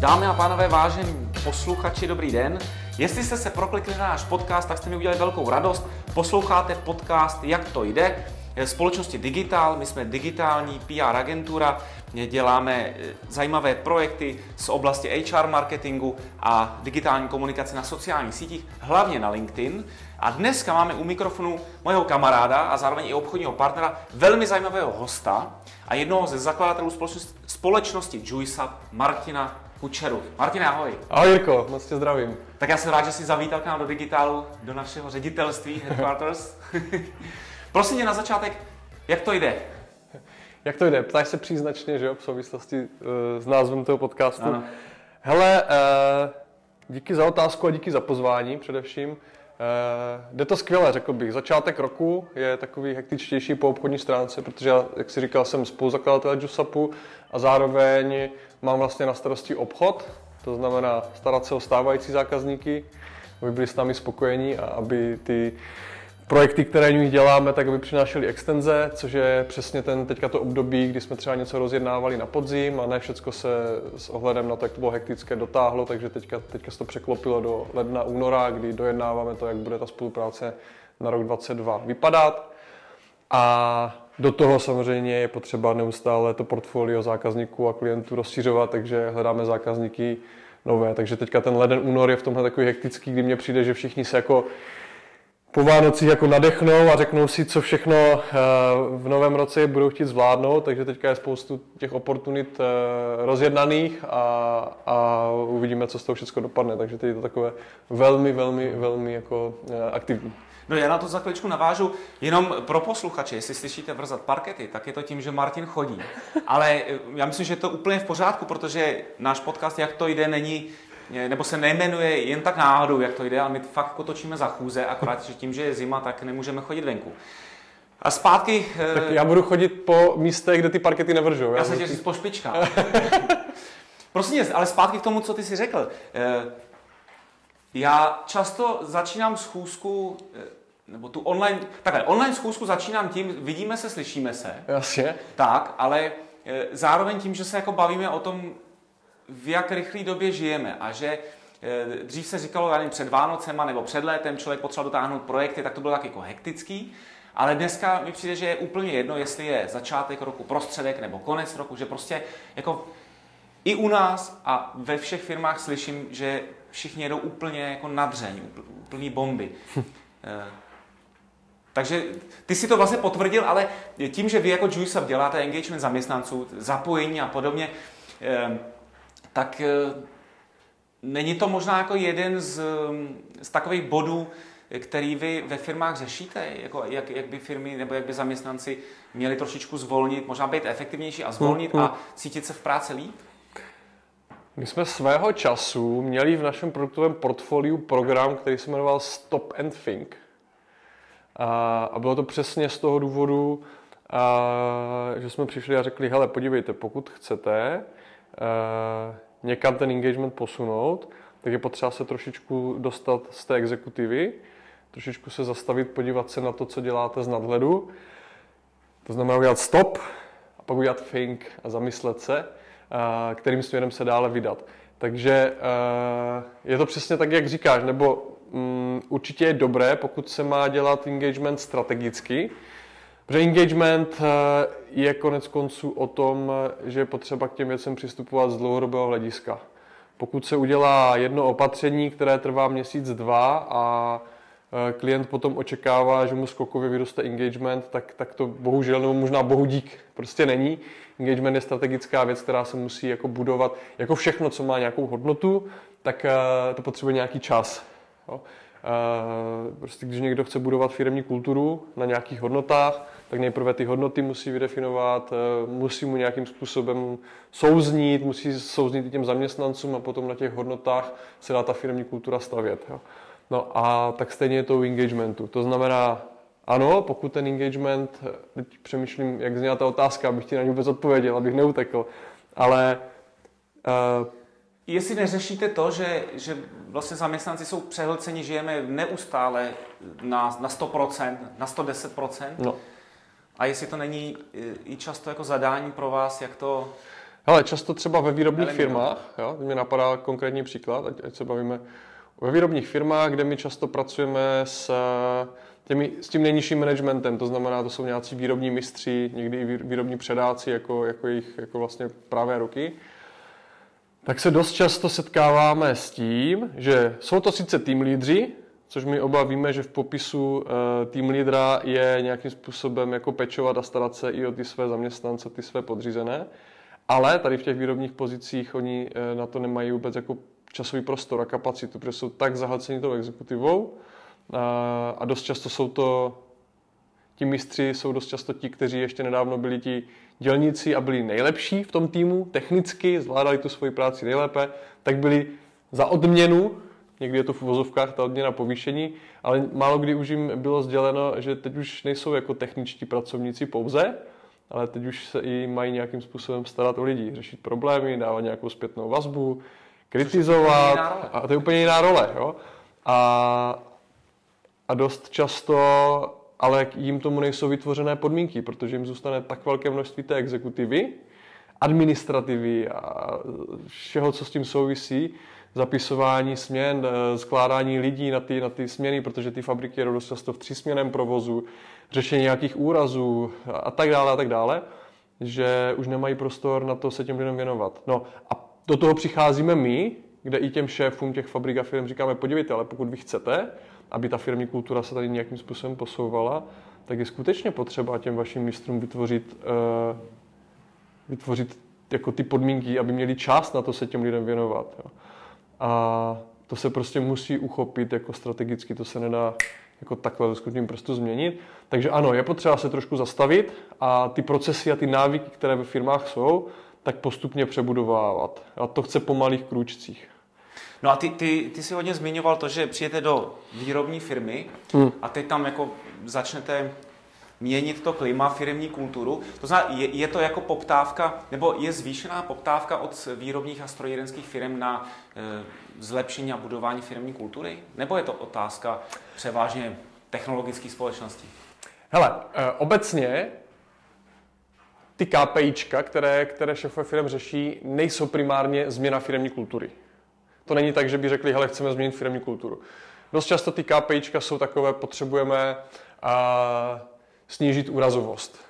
Dámy a pánové, vážení posluchači, dobrý den. Jestli jste se proklikli na náš podcast, tak jste mi udělali velkou radost. Posloucháte podcast Jak to jde? Společnosti Digital, my jsme digitální PR agentura, děláme eh, zajímavé projekty z oblasti HR marketingu a digitální komunikace na sociálních sítích, hlavně na LinkedIn. A dneska máme u mikrofonu mojeho kamaráda a zároveň i obchodního partnera, velmi zajímavého hosta a jednoho ze zakladatelů společnosti Juisa, Martina Kučeru. Martin, ahoj. Ahoj Jirko, moc tě zdravím. Tak já jsem rád, že jsi zavítal k nám do digitálu, do našeho ředitelství Headquarters. Prosím tě na začátek, jak to jde? Jak to jde? Ptáš se příznačně, že jo, v souvislosti uh, s názvem toho podcastu. Ano. Hele, uh, díky za otázku a díky za pozvání především. Uh, jde to skvěle, řekl bych. Začátek roku je takový hektičtější po obchodní stránce, protože, jak si říkal, jsem spoluzakladatel Jusapu a zároveň mám vlastně na starosti obchod, to znamená starat se o stávající zákazníky, aby byli s námi spokojení a aby ty projekty, které nich děláme, tak aby přinášely extenze, což je přesně ten teďka to období, kdy jsme třeba něco rozjednávali na podzim a ne všechno se s ohledem na to, jak to bylo hektické, dotáhlo, takže teďka, teďka se to překlopilo do ledna, února, kdy dojednáváme to, jak bude ta spolupráce na rok 2022 vypadat. A do toho samozřejmě je potřeba neustále to portfolio zákazníků a klientů rozšířovat, takže hledáme zákazníky nové. Takže teďka ten leden, únor je v tomhle takový hektický, kdy mně přijde, že všichni se jako po Vánocích jako nadechnou a řeknou si, co všechno eh, v novém roce budou chtít zvládnout, takže teďka je spoustu těch oportunit eh, rozjednaných a, a uvidíme, co z toho všechno dopadne. Takže teď je to takové velmi, velmi, velmi jako eh, aktivní. No já na to za chviličku navážu. Jenom pro posluchače, jestli slyšíte vrzat parkety, tak je to tím, že Martin chodí. Ale já myslím, že je to úplně v pořádku, protože náš podcast Jak to jde není nebo se nejmenuje jen tak náhodou, jak to jde, ale my fakt jako točíme za chůze, akorát, že tím, že je zima, tak nemůžeme chodit venku. A zpátky... Tak já budu chodit po místech, kde ty parkety nevržou. Já, já se tě říct po špičkách. Prosím, ale zpátky k tomu, co ty jsi řekl. Eh, já často začínám schůzku, eh, nebo tu online, takhle, online schůzku začínám tím, vidíme se, slyšíme se. Jasně. Tak, ale eh, zároveň tím, že se jako bavíme o tom, v jak rychlé době žijeme a že eh, dřív se říkalo, já nevím, před Vánocema nebo před létem člověk potřeboval dotáhnout projekty, tak to bylo tak jako hektický. Ale dneska mi přijde, že je úplně jedno, jestli je začátek roku, prostředek nebo konec roku, že prostě jako i u nás a ve všech firmách slyším, že všichni jedou úplně jako nadřeň, úplný bomby. Takže ty si to vlastně potvrdil, ale tím, že vy jako JuiceUp děláte engagement zaměstnanců, zapojení a podobně, eh, tak eh, není to možná jako jeden z, z takových bodů, který vy ve firmách řešíte, jako jak, jak by firmy nebo jak by zaměstnanci měli trošičku zvolnit, možná být efektivnější a zvolnit hmm. a cítit se v práci líp? My jsme svého času měli v našem produktovém portfoliu program, který se jmenoval Stop and Think. A, a bylo to přesně z toho důvodu, a, že jsme přišli a řekli, hele, podívejte, pokud chcete a, někam ten engagement posunout, tak je potřeba se trošičku dostat z té exekutivy, trošičku se zastavit, podívat se na to, co děláte z nadhledu. To znamená udělat stop a pak udělat think a zamyslet se, kterým směrem se dále vydat. Takže je to přesně tak, jak říkáš, nebo mm, určitě je dobré, pokud se má dělat engagement strategicky, Protože engagement eh, je konec konců o tom, že je potřeba k těm věcem přistupovat z dlouhodobého hlediska. Pokud se udělá jedno opatření, které trvá měsíc, dva a eh, klient potom očekává, že mu skokově vyroste engagement, tak, tak to bohužel, nebo možná bohu dík, prostě není. Engagement je strategická věc, která se musí jako budovat. Jako všechno, co má nějakou hodnotu, tak eh, to potřebuje nějaký čas. Jo. Prostě když někdo chce budovat firmní kulturu na nějakých hodnotách, tak nejprve ty hodnoty musí vydefinovat, eh, musí mu nějakým způsobem souznít, musí souznít i těm zaměstnancům a potom na těch hodnotách se dá ta firmní kultura stavět. Jo. No a tak stejně je to u engagementu. To znamená, ano, pokud ten engagement, teď přemýšlím, jak zněla ta otázka, abych ti na ní vůbec odpověděl, abych neutekl, ale uh, Jestli neřešíte to, že, že vlastně zaměstnanci jsou přehlceni, žijeme neustále na, na 100%, na 110%, no. A jestli to není i často jako zadání pro vás, jak to... Hele, často třeba ve výrobních firmách, jo, mě napadá konkrétní příklad, ať, ať se bavíme, ve výrobních firmách, kde my často pracujeme s, těmi, s tím nejnižším managementem, to znamená, to jsou nějací výrobní mistři, někdy i výrobní předáci, jako, jako jejich jako vlastně pravé ruky, tak se dost často setkáváme s tím, že jsou to sice tým lídři, což my oba víme, že v popisu uh, tým lídra je nějakým způsobem jako pečovat a starat se i o ty své zaměstnance, ty své podřízené, ale tady v těch výrobních pozicích oni uh, na to nemají vůbec jako časový prostor a kapacitu, protože jsou tak zahlceni tou exekutivou uh, a dost často jsou to ti mistři jsou dost často ti, kteří ještě nedávno byli ti dělníci a byli nejlepší v tom týmu, technicky zvládali tu svoji práci nejlépe, tak byli za odměnu, někdy je to v uvozovkách ta odměna povýšení, ale málo kdy už jim bylo sděleno, že teď už nejsou jako techničtí pracovníci pouze, ale teď už se i mají nějakým způsobem starat o lidi, řešit problémy, dávat nějakou zpětnou vazbu, kritizovat. A to je úplně jiná role. Jo? A, a dost často ale jim tomu nejsou vytvořené podmínky, protože jim zůstane tak velké množství té exekutivy, administrativy a všeho, co s tím souvisí, zapisování směn, eh, skládání lidí na ty, na ty směny, protože ty fabriky jedou dost často v třísměném provozu, řešení nějakých úrazů a tak dále a tak dále, že už nemají prostor na to se těm lidem věnovat. No a do toho přicházíme my, kde i těm šéfům těch fabrik a firm říkáme, podívejte, ale pokud vy chcete, aby ta firmní kultura se tady nějakým způsobem posouvala, tak je skutečně potřeba těm vašim mistrům vytvořit, uh, vytvořit jako ty podmínky, aby měli čas na to se těm lidem věnovat. Jo. A to se prostě musí uchopit jako strategicky, to se nedá jako takhle skutným prstu změnit. Takže ano, je potřeba se trošku zastavit a ty procesy a ty návyky, které ve firmách jsou, tak postupně přebudovávat. A to chce po malých krůčcích. No a ty, ty, ty jsi hodně zmiňoval to, že přijete do výrobní firmy hmm. a teď tam jako začnete měnit to klima, firmní kulturu. To znamená, je, je to jako poptávka, nebo je zvýšená poptávka od výrobních a strojírenských firm na e, zlepšení a budování firmní kultury? Nebo je to otázka převážně technologických společností? Hele, e, obecně ty KPIčka, které, které šéfové firm řeší, nejsou primárně změna firmní kultury. To není tak, že by řekli, hele, chceme změnit firmní kulturu. Dost často ty KPIčka jsou takové, potřebujeme a, snížit úrazovost.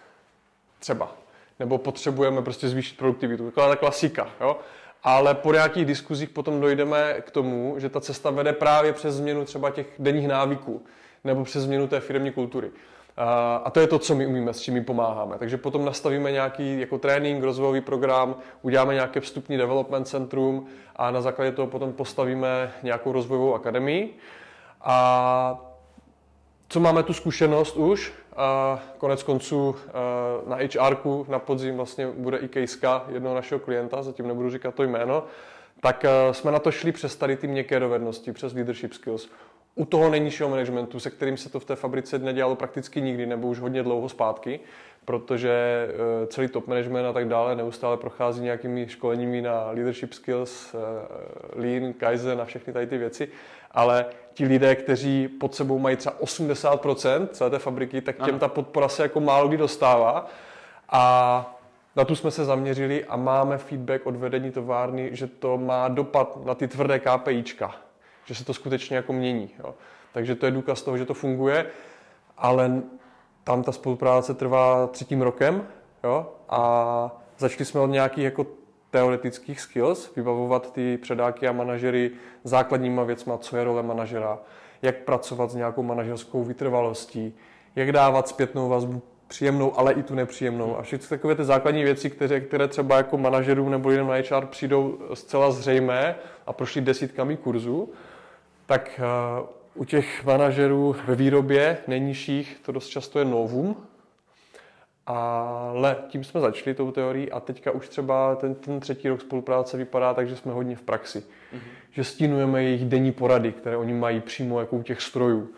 Třeba. Nebo potřebujeme prostě zvýšit produktivitu. Taková ta klasika. Jo? Ale po nějakých diskuzích potom dojdeme k tomu, že ta cesta vede právě přes změnu třeba těch denních návyků nebo přes změnu té firmní kultury. A to je to, co my umíme, s čím my pomáháme. Takže potom nastavíme nějaký jako trénink, rozvojový program, uděláme nějaké vstupní development centrum a na základě toho potom postavíme nějakou rozvojovou akademii. A co máme tu zkušenost už, a konec konců na HR na podzim vlastně bude i kejska jednoho našeho klienta, zatím nebudu říkat to jméno, tak jsme na to šli přes tady ty měkké dovednosti, přes leadership skills. U toho nejnižšího managementu, se kterým se to v té fabrice nedělalo prakticky nikdy, nebo už hodně dlouho zpátky, protože eh, celý top management a tak dále neustále prochází nějakými školeními na leadership skills, eh, lean, kaizen a všechny tady ty věci, ale ti lidé, kteří pod sebou mají třeba 80% celé té fabriky, tak těm ano. ta podpora se jako málo kdy dostává. A na tu jsme se zaměřili a máme feedback od vedení továrny, že to má dopad na ty tvrdé KPIčka že se to skutečně jako mění. Jo. Takže to je důkaz toho, že to funguje, ale tam ta spolupráce trvá třetím rokem jo, a začali jsme od nějakých jako teoretických skills, vybavovat ty předáky a manažery základníma věcma, co je role manažera, jak pracovat s nějakou manažerskou vytrvalostí, jak dávat zpětnou vazbu příjemnou, ale i tu nepříjemnou. A všechny takové ty základní věci, které, které třeba jako manažerům nebo lidem na HR přijdou zcela zřejmé a prošli desítkami kurzů, tak eh, u těch manažerů ve výrobě nejnižších to dost často je novum, ale tím jsme začali tou teorií a teďka už třeba ten, ten třetí rok spolupráce vypadá tak, že jsme hodně v praxi. Mm-hmm. Že stínujeme jejich denní porady, které oni mají přímo jako u těch strojů.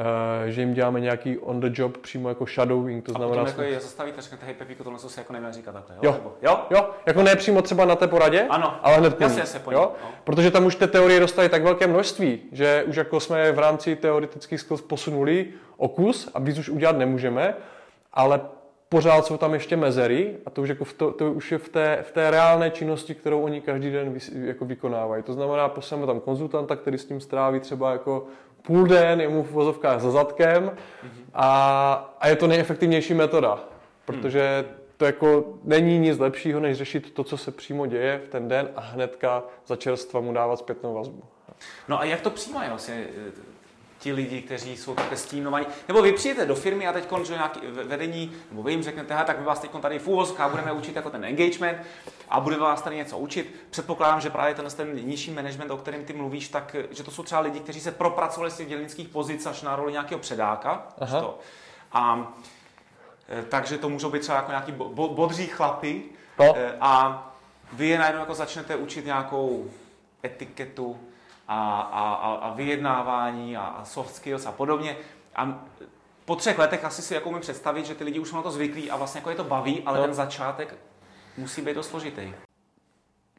Uh, že jim děláme nějaký on the job přímo jako shadowing, to znamená... A potom jako je zastavíte řeknete, hej Pepíku, tohle se jako nevím říkat takhle, jo? Jo, jo, jo, jako ne přímo třeba na té poradě, ano. ale hned po jasně, jasně, jo? No. Protože tam už té teorie dostali tak velké množství, že už jako jsme v rámci teoretických skills posunuli o kus a víc už udělat nemůžeme, ale pořád jsou tam ještě mezery a to už, jako v to, to už je v té, v té reálné činnosti, kterou oni každý den vys, jako vykonávají. To znamená, pošleme tam konzultanta, který s tím stráví třeba jako půl den, je mu v vozovkách za zadkem a, a je to nejefektivnější metoda, protože to jako není nic lepšího, než řešit to, co se přímo děje v ten den a hnedka za čerstva mu dávat zpětnou vazbu. No a jak to přijímají vlastně ti lidi, kteří jsou takhle stínovaní? Nebo vy přijete do firmy a teď že nějaký vedení, nebo vy jim řeknete, tak my vás teď tady v úvozkách budeme učit jako ten engagement a budeme vás tady něco učit. Předpokládám, že právě ten, ten nižší management, o kterém ty mluvíš, tak že to jsou třeba lidi, kteří se propracovali z těch dělnických pozic až na roli nějakého předáka. To. A eh, takže to můžou být třeba jako nějaký bodří chlapy. No. Eh, a vy je najednou jako začnete učit nějakou etiketu, a, a, a vyjednávání a, a soft skills a podobně. A po třech letech asi si jako umím představit, že ty lidi už jsou na to zvyklí a vlastně jako je to baví, ale no. ten začátek musí být dost složitý.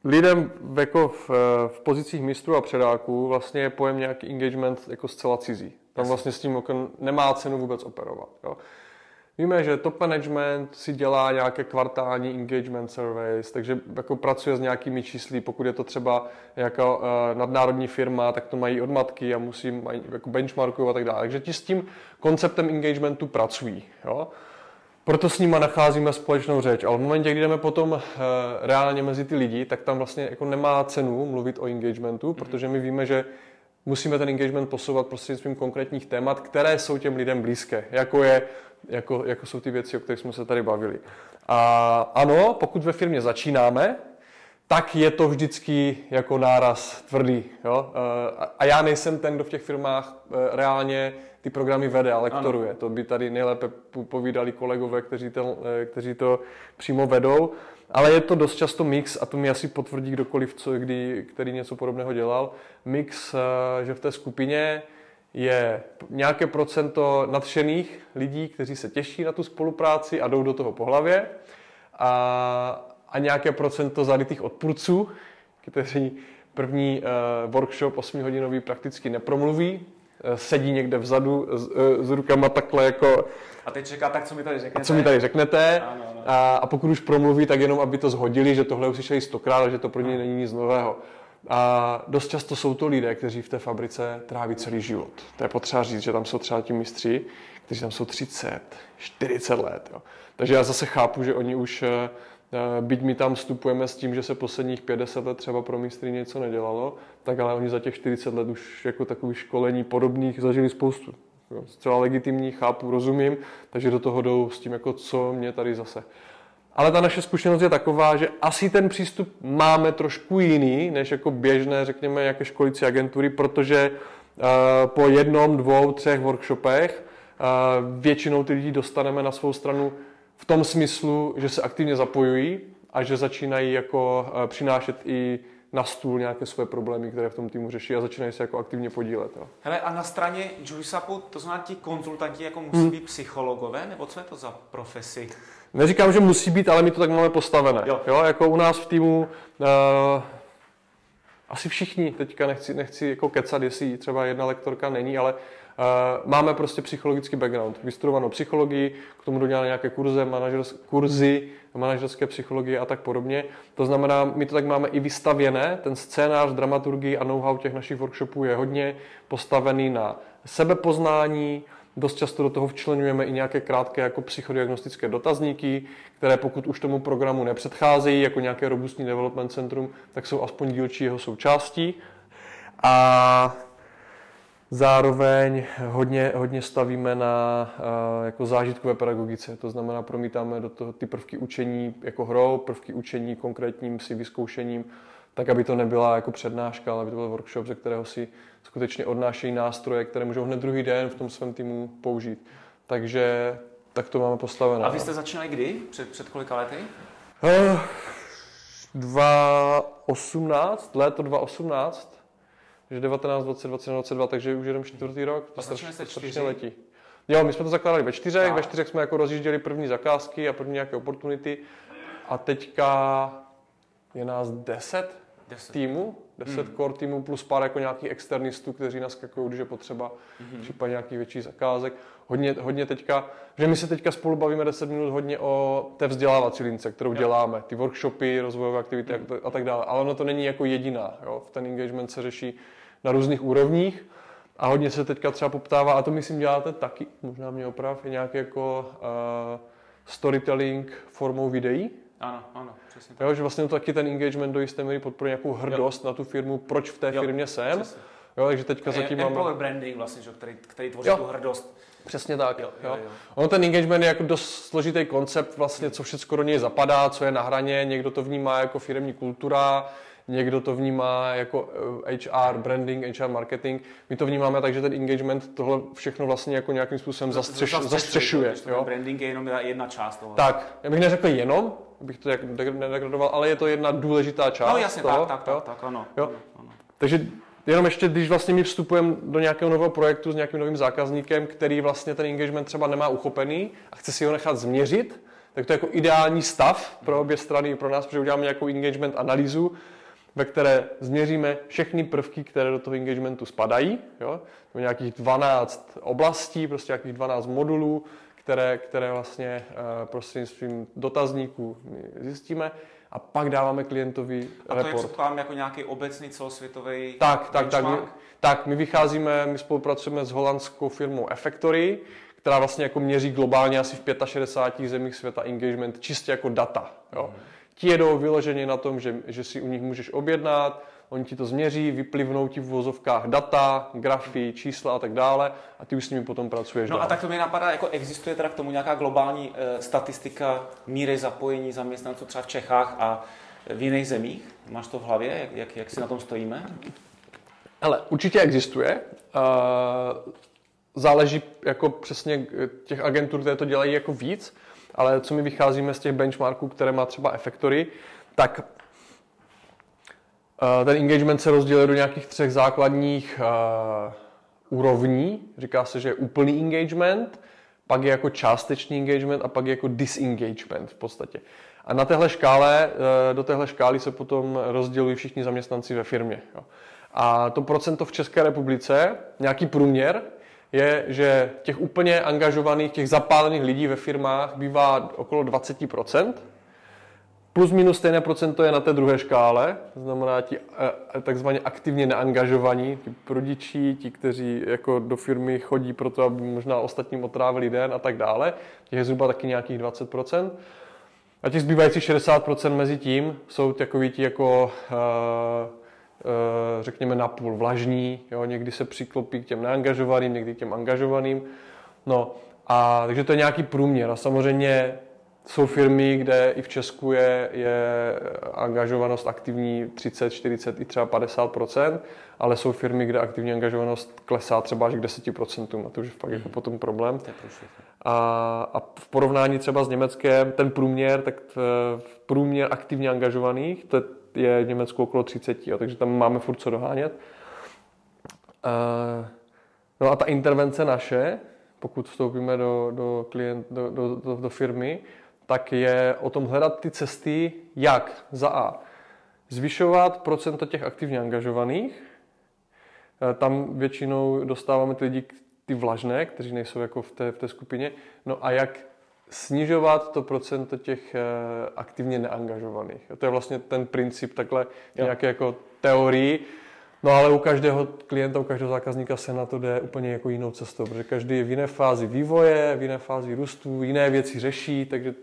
Lidem jako v, v pozicích mistrů a předáků vlastně je pojem nějaký engagement jako zcela cizí. Tam vlastně s tím jako nemá cenu vůbec operovat. Jo. Víme, že top management si dělá nějaké kvartální engagement surveys, takže jako pracuje s nějakými čísly, pokud je to třeba jako uh, nadnárodní firma, tak to mají od matky a musí mají jako benchmarku a tak dále. Takže ti s tím konceptem engagementu pracují. Jo? Proto s nima nacházíme společnou řeč, ale v momentě, kdy jdeme potom uh, reálně mezi ty lidi, tak tam vlastně jako nemá cenu mluvit o engagementu, mm-hmm. protože my víme, že musíme ten engagement posouvat prostřednictvím konkrétních témat, které jsou těm lidem blízké, jako, je, jako, jako jsou ty věci, o kterých jsme se tady bavili. A ano, pokud ve firmě začínáme, tak je to vždycky jako náraz tvrdý. Jo? A já nejsem ten, kdo v těch firmách eh, reálně ty programy vede a lektoruje. Ano. To by tady nejlépe povídali kolegové, kteří, ten, eh, kteří to přímo vedou. Ale je to dost často mix, a to mi asi potvrdí kdokoliv, co, kdy, který něco podobného dělal, mix, eh, že v té skupině je nějaké procento nadšených lidí, kteří se těší na tu spolupráci a jdou do toho po hlavě a, a nějaké procento zalitých odpůrců, kteří první uh, workshop 8-hodinový prakticky nepromluví, uh, sedí někde vzadu s, s rukama takhle jako... A teď čeká, tak co mi tady řeknete? A co mi tady řeknete? Ano, ano. A, a pokud už promluví, tak jenom, aby to zhodili, že tohle už slyšeli stokrát že to pro ně není nic nového. A dost často jsou to lidé, kteří v té fabrice tráví celý život. To je potřeba říct, že tam jsou třeba ti mistři, kteří tam jsou 30, 40 let. Jo. Takže já zase chápu, že oni už, eh, byť my tam vstupujeme s tím, že se posledních 50 let třeba pro mistry něco nedělalo, tak ale oni za těch 40 let už jako takových školení podobných zažili spoustu. Jo. Zcela legitimní, chápu, rozumím, takže do toho jdou s tím, jako co mě tady zase. Ale ta naše zkušenost je taková, že asi ten přístup máme trošku jiný, než jako běžné, řekněme, jaké školicí agentury, protože uh, po jednom, dvou, třech workshopech uh, většinou ty lidi dostaneme na svou stranu v tom smyslu, že se aktivně zapojují a že začínají jako uh, přinášet i na stůl nějaké své problémy, které v tom týmu řeší a začínají se jako aktivně podílet. Jo. Hele, a na straně JuiceUpu, to znamená, ti konzultanti jako musí hmm. být psychologové, nebo co je to za profesi? Neříkám, že musí být, ale my to tak máme postavené. Jo. Jo, jako u nás v týmu uh, asi všichni, teďka nechci, nechci jako kecat, jestli třeba jedna lektorka není, ale uh, máme prostě psychologický background, vystudovanou psychologii, k tomu doděláme nějaké kurze, manažers, kurzy manažerské psychologie a tak podobně. To znamená, my to tak máme i vystavěné, ten scénář, dramaturgii a know-how těch našich workshopů je hodně postavený na sebepoznání, Dost často do toho včlenujeme i nějaké krátké jako psychodiagnostické dotazníky, které pokud už tomu programu nepředcházejí jako nějaké robustní development centrum, tak jsou aspoň dílčí jeho součástí. A Zároveň hodně, hodně stavíme na uh, jako zážitkové pedagogice, to znamená promítáme do toho ty prvky učení jako hrou, prvky učení konkrétním si vyzkoušením, tak aby to nebyla jako přednáška, ale aby to byl workshop, ze kterého si skutečně odnášejí nástroje, které můžou hned druhý den v tom svém týmu použít. Takže tak to máme postavené. A vy jste začínali kdy? Před, před kolika lety? Uh, 2018, léto 2018, takže 19, 20, 21, 22, takže už jeden čtvrtý rok. A jste čtyři? letí. Jo, my jsme to zakládali ve čtyřech, a. ve čtyřech jsme jako rozjížděli první zakázky a první nějaké opportunity a teďka je nás deset, deset. týmů, deset hmm. core týmů plus pár jako nějakých externistů, kteří naskakují, když je potřeba, hmm. případně nějakých větších zakázek. Hodně, hodně teďka, že my se teďka spolu bavíme 10 minut hodně o té vzdělávací lince, kterou jo. děláme, ty workshopy, rozvojové aktivity mm. a tak dále. Ale ono to není jako jediná. Jo? Ten engagement se řeší na různých úrovních a hodně se teďka třeba poptává, a to myslím děláte taky, možná mě oprav, je nějaký jako uh, storytelling formou videí. Ano, ano, přesně tak. Jo, že vlastně to taky ten engagement do jisté míry podporuje nějakou hrdost jo. na tu firmu, proč v té jo, firmě jsem. Přesně. Jo, takže teďka zatím máme... Employer branding vlastně, že, který, který tvoří jo. tu hrdost. Přesně tak. Jo, jo, jo. Ono ten engagement je jako dost složitý koncept, vlastně, co všechno do něj zapadá, co je na hraně, někdo to vnímá jako firmní kultura, někdo to vnímá jako HR, eh, branding, HR marketing. My to vnímáme tak, že ten engagement tohle všechno vlastně jako nějakým způsobem zastřeš, zastřešuje. Jo? Branding je jenom jedna část toho. Tak, já bych neřekl jenom, bych to jak nedegradoval, ale je to jedna důležitá část. No jasně, toho, tak, tak, tak, tak, ano. Jo? ano. Takže jenom ještě, když vlastně my vstupujeme do nějakého nového projektu s nějakým novým zákazníkem, který vlastně ten engagement třeba nemá uchopený a chce si ho nechat změřit, tak to je jako ideální stav pro obě strany i pro nás, protože uděláme nějakou engagement analýzu, ve které změříme všechny prvky, které do toho engagementu spadají. Jo? nějakých 12 oblastí, prostě nějakých 12 modulů, které, které vlastně uh, prostřednictvím dotazníků zjistíme a pak dáváme klientovi a report. A to je jako nějaký obecný celosvětový Tak, tak, tak my, tak, my vycházíme, my spolupracujeme s holandskou firmou Effectory, která vlastně jako měří globálně asi v 65 zemích světa engagement čistě jako data. Jo. Mm. Ti jedou vyloženě na tom, že, že si u nich můžeš objednat, oni ti to změří, vyplivnou ti v vozovkách data, grafy, čísla a tak dále a ty už s nimi potom pracuješ No dál. a tak to mi napadá, jako existuje teda k tomu nějaká globální e, statistika míry zapojení zaměstnanců třeba v Čechách a v jiných zemích? Máš to v hlavě, jak, jak, jak si na tom stojíme? Ale určitě existuje. Uh, záleží jako přesně těch agentur, které to dělají jako víc, ale co my vycházíme z těch benchmarků, které má třeba Effectory, tak Eh, ten engagement se rozděluje do nějakých třech základních uh, úrovní. Říká se, že je úplný engagement, pak je jako částečný engagement a pak je jako disengagement v podstatě. A na téhle škále, uh, do téhle škály se potom rozdělují všichni zaměstnanci ve firmě. A to procento v České republice, nějaký průměr, je, že těch úplně angažovaných, těch zapálených lidí ve firmách bývá okolo 20%. Plus minus stejné procento je na té druhé škále, to znamená ti eh, takzvaně aktivně neangažovaní, ti prodičí, ti, kteří jako do firmy chodí proto, aby možná ostatním otrávili den a tak dále. Těch je zhruba taky nějakých 20%. A těch zbývajících 60% mezi tím jsou takový ti jako uh, řekněme napůl vlažní, jo, někdy se přiklopí k těm neangažovaným, někdy k těm angažovaným. No, a takže to je nějaký průměr. A samozřejmě jsou firmy, kde i v Česku je, je angažovanost aktivní 30, 40 i třeba 50% ale jsou firmy, kde aktivní angažovanost klesá třeba až k 10% a to už je fakt jako mhm. potom problém. A, a v porovnání třeba s Německem, ten průměr, tak v průměr aktivně angažovaných, to je v Německu okolo 30, a takže tam máme furt co dohánět. A, no a ta intervence naše, pokud vstoupíme do, do, klient, do, do, do, do firmy, tak je o tom hledat ty cesty, jak za A zvyšovat procento těch aktivně angažovaných. E, tam většinou dostáváme ty lidi, ty vlažné, kteří nejsou jako v té, v té skupině. No a jak snižovat to procento těch e, aktivně neangažovaných. To je vlastně ten princip takhle jo. nějaké jako teorii. No ale u každého klienta, u každého zákazníka se na to jde úplně jako jinou cestou, protože každý je v jiné fázi vývoje, v jiné fázi růstu, jiné věci řeší, takže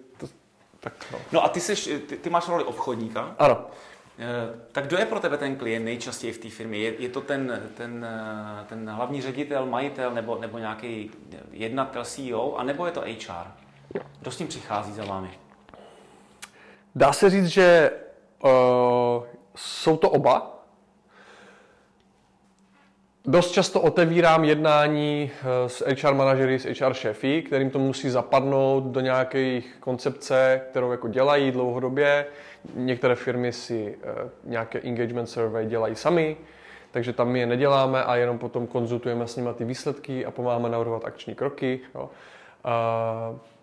tak no. no a ty, jsi, ty, ty máš roli obchodníka. Ano. Eh, tak kdo je pro tebe ten klient nejčastěji v té firmě? Je, je to ten, ten, eh, ten hlavní ředitel, majitel nebo, nebo nějaký jednatel CEO, a nebo je to HR? Kdo s tím přichází za vámi? Dá se říct, že uh, jsou to oba. Dost často otevírám jednání eh, s HR manažery, s HR šéfy, kterým to musí zapadnout do nějaké koncepce, kterou jako dělají dlouhodobě. Některé firmy si eh, nějaké engagement survey dělají sami, takže tam my je neděláme a jenom potom konzultujeme s nimi ty výsledky a pomáháme navrhovat akční kroky. Jo.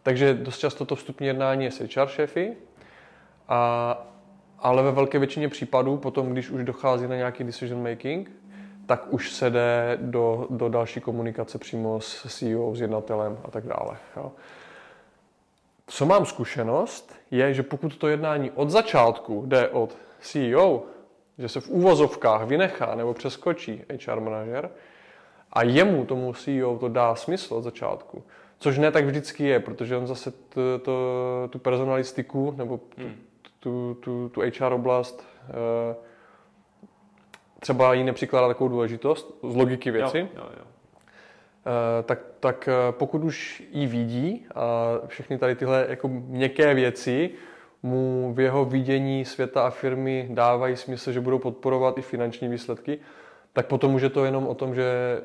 Takže dost často to vstupní jednání je s HR šéfy, a, ale ve velké většině případů potom, když už dochází na nějaký decision making, tak už se jde do, do další komunikace přímo s CEO, s jednatelem a tak dále. Jo. Co mám zkušenost, je, že pokud to jednání od začátku jde od CEO, že se v úvozovkách vynechá nebo přeskočí HR manažer a jemu, tomu CEO, to dá smysl od začátku, což ne tak vždycky je, protože on zase to, to, tu personalistiku nebo tu, hmm. tu, tu, tu HR oblast eh, třeba jí nepřikládá takovou důležitost z logiky věci. Jo, jo, jo. Eh, tak, tak eh, pokud už ji vidí a všechny tady tyhle jako měkké věci mu v jeho vidění světa a firmy dávají smysl, že budou podporovat i finanční výsledky, tak potom už je to jenom o tom, že,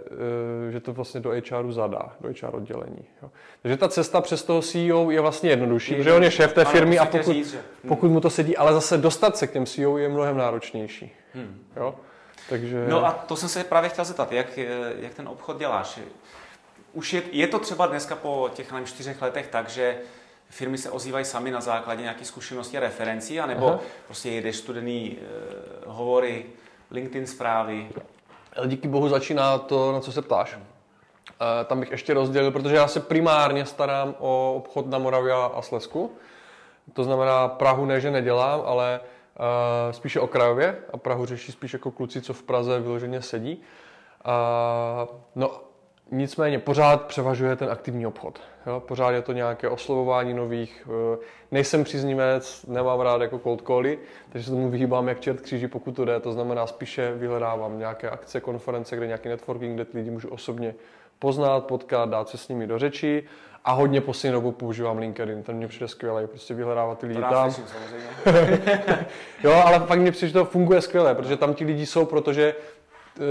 eh, že to vlastně do HRu zadá, do HR oddělení. Jo. Takže ta cesta přes toho CEO je vlastně jednodušší, protože on je šéf té firmy a pokud, říct, že... pokud mu to sedí, ale zase dostat se k těm CEO je mnohem náročnější. Hmm. Jo. Takže... No a to jsem se právě chtěl zeptat, jak, jak ten obchod děláš? Už je, je to třeba dneska po těch nevím, čtyřech letech tak, že firmy se ozývají sami na základě nějaké zkušenosti a referencí, anebo Aha. prostě jedeš studený uh, hovory, LinkedIn zprávy? Díky bohu začíná to, na co se ptáš. Uh, tam bych ještě rozdělil, protože já se primárně starám o obchod na Moravě a Slesku. To znamená, Prahu ne, že nedělám, ale uh, spíše okrajově a Prahu řeší spíš jako kluci, co v Praze vyloženě sedí. Uh, no Nicméně pořád převažuje ten aktivní obchod. Jo? Pořád je to nějaké oslovování nových. Eh, nejsem příznivec, nemám rád jako cold cally, takže se tomu vyhýbám jak čert kříži, pokud to jde. To znamená, spíše vyhledávám nějaké akce, konference, kde nějaký networking, kde ty lidi můžu osobně poznat, potkat, dát se s nimi do řeči a hodně poslední dobou používám LinkedIn, ten mě přijde skvělý, prostě vyhledávat ty lidi tam. jo, ale fakt mě přijde, že to funguje skvěle, protože tam ti lidi jsou, protože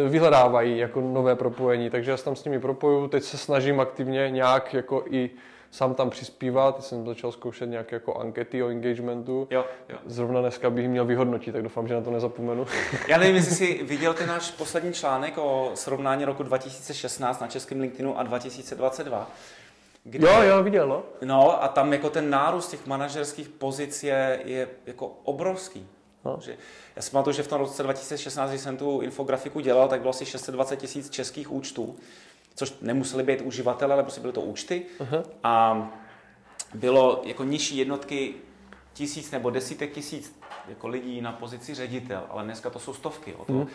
vyhledávají jako nové propojení, takže já se tam s nimi propoju. Teď se snažím aktivně nějak jako i sám tam přispívat. Teď jsem začal zkoušet nějaké jako ankety o engagementu. Jo, jo. Zrovna dneska bych měl vyhodnotit, tak doufám, že na to nezapomenu. Já nevím, jestli jsi viděl ten náš poslední článek o srovnání roku 2016 na českém LinkedInu a 2022. Kde, jo, jo, viděl, no. No a tam jako ten nárůst těch manažerských pozic je, je jako obrovský. No. Že, já si pamatuju, že v tom roce 2016, když jsem tu infografiku dělal, tak bylo asi 620 tisíc českých účtů, což nemuseli být uživatelé, ale prostě byly to účty. Uh-huh. A bylo jako nižší jednotky tisíc nebo desítek tisíc jako lidí na pozici ředitel, ale dneska to jsou stovky. O to. Mm.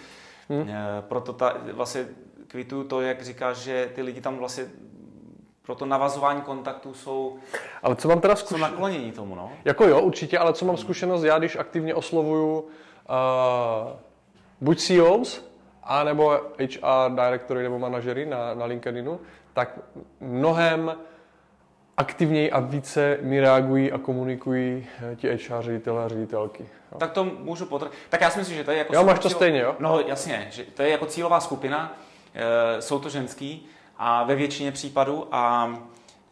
Mm. Proto ta, vlastně kvituju to, jak říkáš, že ty lidi tam vlastně pro to navazování kontaktů jsou, ale co mám teda zkuš... jsou naklonění tomu. No? Jako jo, určitě, ale co mám zkušenost já, když aktivně oslovuju uh, buď CEOs, a nebo HR directory nebo manažery na, na LinkedInu, tak mnohem aktivněji a více mi reagují a komunikují eh, ti HR ředitelé a ředitelky. Jo. Tak to můžu potvrdit. Tak já si myslím, že to je jako... Jo, máš to cíl... stejně, jo? No jasně, že to je jako cílová skupina, e, jsou to ženský, a ve většině případů a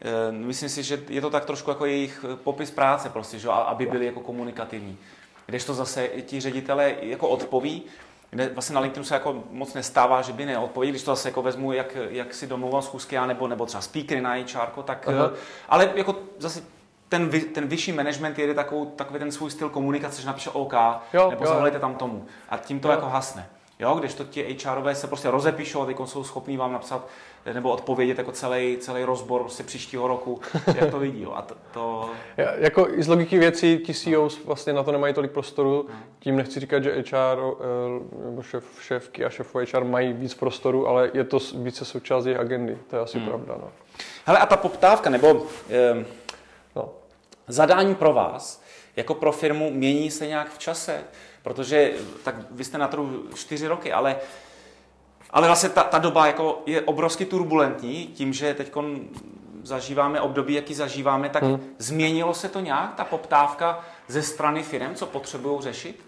e, myslím si, že je to tak trošku jako jejich popis práce prostě, že, aby byli jako komunikativní. Když to zase ti ředitelé jako odpoví, kde vlastně na LinkedInu se jako moc nestává, že by neodpověděli, když to zase jako vezmu, jak, jak si domluvám schůzky, nebo, nebo třeba speakery na HR, tak, Aha. ale jako zase ten, ten vyšší management jede takovou, takový ten svůj styl komunikace, že napíše OK, jo, nebo zavolejte tam tomu. A tím to jo. jako hasne. Jo, když to ti HRové se prostě rozepíšou a teď jsou schopní vám napsat nebo odpovědět jako celý, celý rozbor prostě příštího roku, jak to vidí. Jo. A to, to... Ja, jako z logiky věcí ti CEOs vlastně na to nemají tolik prostoru, tím nechci říkat, že HR eh, nebo šéf, šéfky a šéfů HR mají víc prostoru, ale je to více součást jejich agendy, to je asi hmm. pravda. No. Hele, a ta poptávka, nebo eh, no. zadání pro vás, jako pro firmu, mění se nějak v čase? Protože tak vy jste na trhu čtyři roky, ale ale vlastně ta, ta doba jako je obrovsky turbulentní, tím, že teď zažíváme období, jaký zažíváme, tak hmm. změnilo se to nějak, ta poptávka ze strany firm, co potřebují řešit?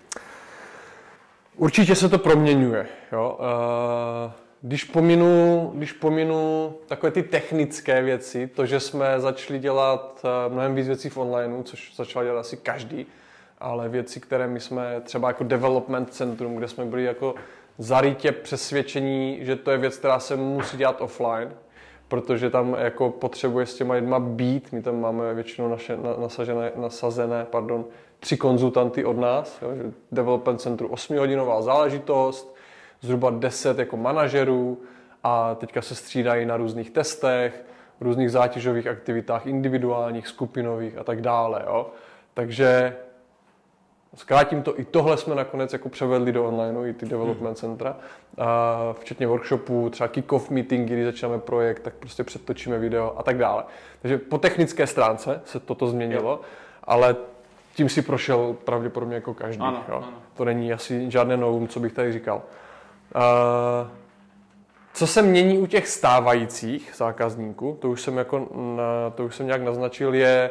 Určitě se to proměňuje. Jo. Eh, když pominu, když pominu takové ty technické věci, to, že jsme začali dělat eh, mnohem víc věcí v onlineu, což začal dělat asi každý, ale věci, které my jsme třeba jako development centrum, kde jsme byli jako zarytě přesvědčení, že to je věc, která se musí dělat offline, protože tam jako potřebuje s těma lidma být. My tam máme většinou naše nasažené, nasazené pardon, tři konzultanty od nás. Jo, že development centru 8 hodinová záležitost, zhruba 10 jako manažerů a teďka se střídají na různých testech, různých zátěžových aktivitách, individuálních, skupinových a tak dále. Jo? Takže Zkrátím to, i tohle jsme nakonec jako převedli do online, i ty development centra, a včetně workshopů, třeba kick-off meetingy, kdy začínáme projekt, tak prostě předtočíme video a tak dále. Takže po technické stránce se toto změnilo, jo. ale tím si prošel pravděpodobně jako každý. Ano, jo. ano. To není asi žádné novum, co bych tady říkal. Uh, co se mění u těch stávajících zákazníků, to už jsem, jako, to už jsem nějak naznačil, je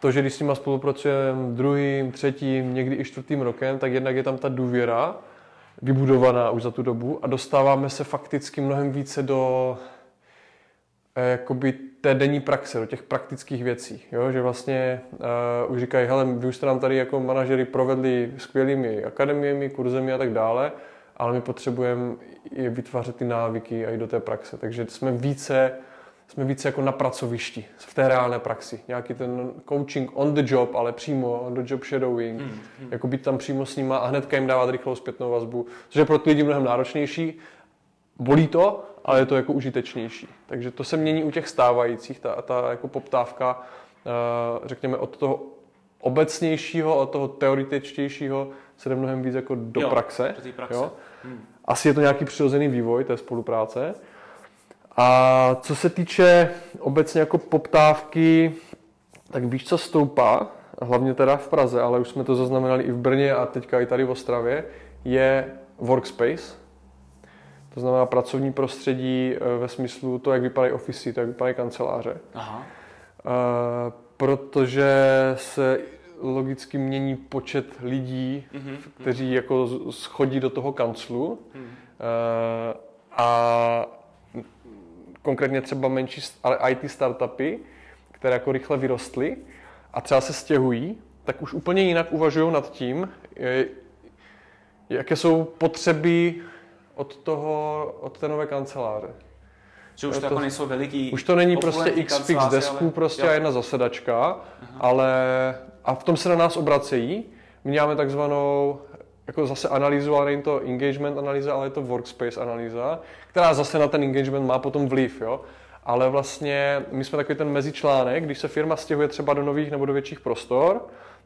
to, že když s nima spolupracujeme druhým, třetím, někdy i čtvrtým rokem, tak jednak je tam ta důvěra vybudovaná už za tu dobu a dostáváme se fakticky mnohem více do eh, jakoby té denní praxe, do těch praktických věcí. Jo? Že vlastně uh, už říkají, hele, vy už jste nám tady jako manažery provedli skvělými akademiemi, kurzemi a tak dále, ale my potřebujeme je vytvářet ty návyky a i do té praxe. Takže jsme více jsme více jako na pracovišti, v té reálné praxi. Nějaký ten coaching on the job, ale přímo on the job shadowing, hmm, hmm. jako být tam přímo s nima a hnedka jim dávat rychlou zpětnou vazbu, což je pro ty lidi mnohem náročnější. Bolí to, ale je to jako užitečnější. Takže to se mění u těch stávajících, ta, ta jako poptávka, eh, řekněme, od toho obecnějšího, od toho teoretičtějšího se jde mnohem víc jako do jo, praxe. Do praxe. Jo? Hmm. Asi je to nějaký přirozený vývoj té spolupráce. A co se týče obecně jako poptávky, tak víš, co stoupá, hlavně teda v Praze, ale už jsme to zaznamenali i v Brně a teďka i tady v Ostravě, je workspace. To znamená pracovní prostředí eh, ve smyslu to, jak vypadají ofisy, to, jak vypadají kanceláře. Aha. Uh, protože se logicky mění počet lidí, mm-hmm. kteří jako schodí do toho kanclu. Mm. Uh, a konkrétně třeba menší, ale IT startupy, které jako rychle vyrostly a třeba se stěhují, tak už úplně jinak uvažují nad tím, jaké jsou potřeby od, toho, od té nové kanceláře. Že už to, to jako nejsou veliký... Už to není prostě x fix desků ale... prostě jo. a jedna zasedačka, Aha. ale a v tom se na nás obracejí. My děláme takzvanou jako zase analýzu, ale není to engagement analýza, ale je to workspace analýza, která zase na ten engagement má potom vliv, jo. Ale vlastně my jsme takový ten mezičlánek, když se firma stěhuje třeba do nových nebo do větších prostor,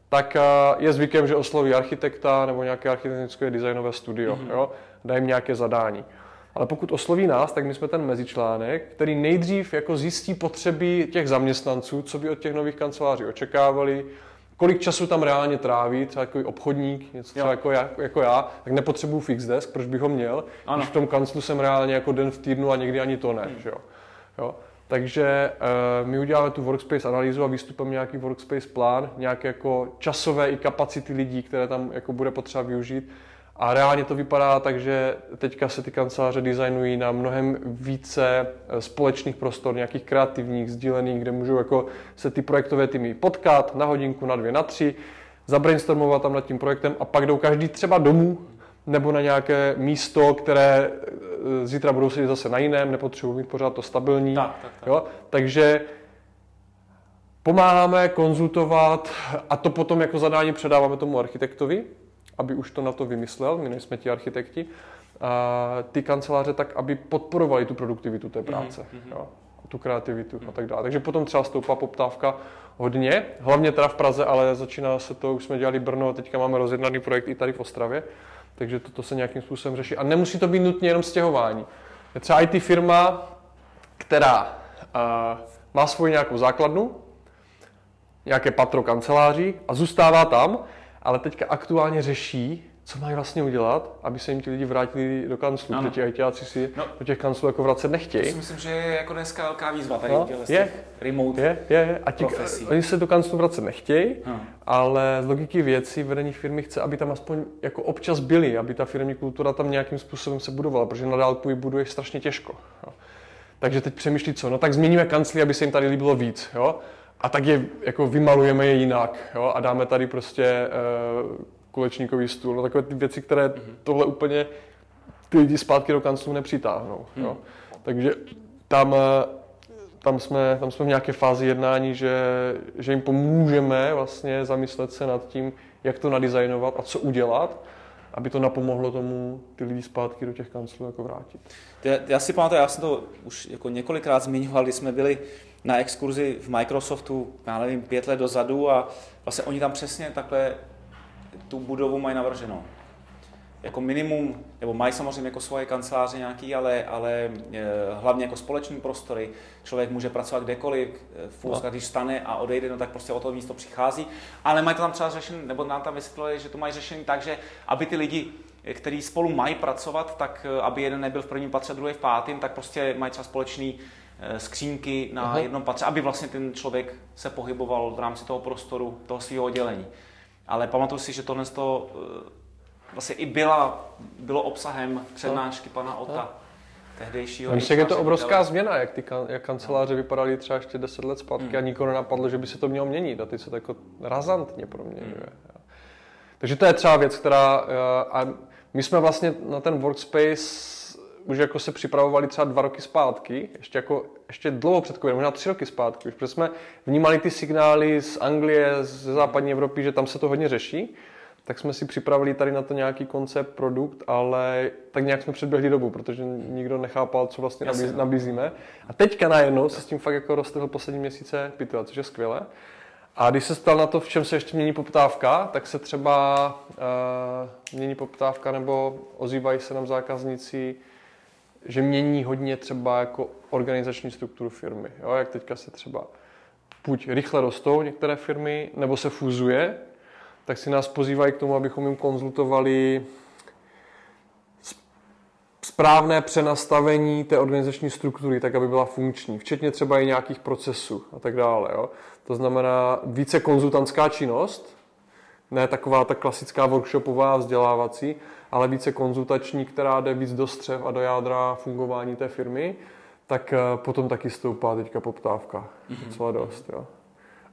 tak eh, je zvykem, že osloví architekta nebo nějaké architektonické designové studio, mm-hmm. jo, dají jim nějaké zadání. Ale pokud osloví nás, tak my jsme ten mezičlánek, který nejdřív jako zjistí potřeby těch zaměstnanců, co by od těch nových kanceláří očekávali, kolik času tam reálně tráví, třeba jako obchodník, něco třeba jako já, jako já, tak nepotřebuju fix desk, proč bych ho měl, ano. když v tom kanclu jsem reálně jako den v týdnu a někdy ani to ne, hmm. že jo. jo. Takže uh, my uděláme tu workspace analýzu a výstupem nějaký workspace plán, nějaké jako časové i kapacity lidí, které tam jako bude potřeba využít a reálně to vypadá tak, že teďka se ty kanceláře designují na mnohem více eh, společných prostor, nějakých kreativních, sdílených, kde můžou jako se ty projektové týmy potkat na hodinku, na dvě, na tři, zabrainstormovat tam nad tím projektem a pak jdou každý třeba domů nebo na nějaké místo, které eh, zítra budou sedět zase na jiném, nepotřebují mít pořád to stabilní. Tak, tak, tak. Jo? Takže pomáháme konzultovat a to potom jako zadání předáváme tomu architektovi, aby už to na to vymyslel, my nejsme ti architekti, a ty kanceláře tak, aby podporovali tu produktivitu té práce, mm-hmm. jo, tu kreativitu mm-hmm. a tak dále. Takže potom třeba stoupá poptávka hodně, hlavně teda v Praze, ale začíná se to, už jsme dělali Brno a teďka máme rozjednaný projekt i tady v Ostravě, takže toto se nějakým způsobem řeší. A nemusí to být nutně jenom stěhování. Je třeba IT firma, která uh, má svoji nějakou základnu, nějaké patro kanceláří a zůstává tam ale teďka aktuálně řeší, co mají vlastně udělat, aby se jim ti lidi vrátili do kanclu, ano. protože ITáci si no. do těch kanclů jako vracet nechtějí. To si myslím, že je jako dneska velká výzva tady no, je, remote je, je, je. A ti, oni se do kanclu vracet nechtějí, no. ale z logiky věcí vedení firmy chce, aby tam aspoň jako občas byli, aby ta firmní kultura tam nějakým způsobem se budovala, protože na dálku ji buduje strašně těžko. Jo. Takže teď přemýšlí co, no tak změníme kancli, aby se jim tady líbilo víc. Jo? A tak je jako vymalujeme je jinak jo? a dáme tady prostě uh, kulečníkový stůl, no takové ty věci, které mm-hmm. tohle úplně ty lidi zpátky do kanclu nepřitáhnou. Mm. Jo? Takže tam, eh, tam, jsme, tam jsme v nějaké fázi jednání, že, že jim pomůžeme vlastně zamyslet se nad tím, jak to nadizajnovat a co udělat, aby to napomohlo tomu ty lidi zpátky do těch kanclů jako vrátit. Já, já si pamatuju, já jsem to už jako několikrát zmiňoval, když jsme byli na exkurzi v Microsoftu, já nevím, pět let dozadu a vlastně oni tam přesně takhle tu budovu mají navrženou jako minimum, nebo mají samozřejmě jako svoje kanceláře nějaký, ale, ale e, hlavně jako společný prostory. Člověk může pracovat kdekoliv, eh, v no. když stane a odejde, no tak prostě o to místo přichází. Ale mají to tam třeba řešený, nebo nám tam vysvětlili, že to mají řešený tak, že aby ty lidi, eh, kteří spolu mají pracovat, tak aby jeden nebyl v prvním patře, druhý v pátém, tak prostě mají třeba společný skřínky na Aha. jednom patře, aby vlastně ten člověk se pohyboval v rámci toho prostoru, toho svého oddělení. Ale pamatuju si, že tohle to vlastně i byla, bylo obsahem přednášky pana Ota. Tehdejšího Myslím, je to obrovská změna, jak ty kan- jak kanceláře vypadaly třeba ještě 10 let zpátky hmm. a nikoho nenapadlo, že by se to mělo měnit a teď se to jako razantně proměňuje. Hmm. Takže to je třeba věc, která... Eh, a my jsme vlastně na ten workspace už jako se připravovali třeba dva roky zpátky, ještě, jako, ještě dlouho před covidem, možná tři roky zpátky, už, protože jsme vnímali ty signály z Anglie, ze západní Evropy, že tam se to hodně řeší tak jsme si připravili tady na to nějaký koncept, produkt, ale tak nějak jsme předběhli dobu, protože nikdo nechápal, co vlastně Jasně. No. nabízíme. A teďka najednou se s tím fakt jako roztrhl poslední měsíce pitva, což je skvělé. A když se stal na to, v čem se ještě mění poptávka, tak se třeba uh, mění poptávka nebo ozývají se nám zákazníci, že mění hodně třeba jako organizační strukturu firmy. Jo? Jak teďka se třeba buď rychle rostou některé firmy, nebo se fúzuje, tak si nás pozývají k tomu, abychom jim konzultovali správné přenastavení té organizační struktury, tak aby byla funkční, včetně třeba i nějakých procesů a tak dále. Jo. To znamená více konzultantská činnost, ne taková ta klasická workshopová vzdělávací, ale více konzultační, která jde víc do střev a do jádra fungování té firmy, tak eh, potom taky stoupá teďka poptávka mm-hmm. docela dost. Jo.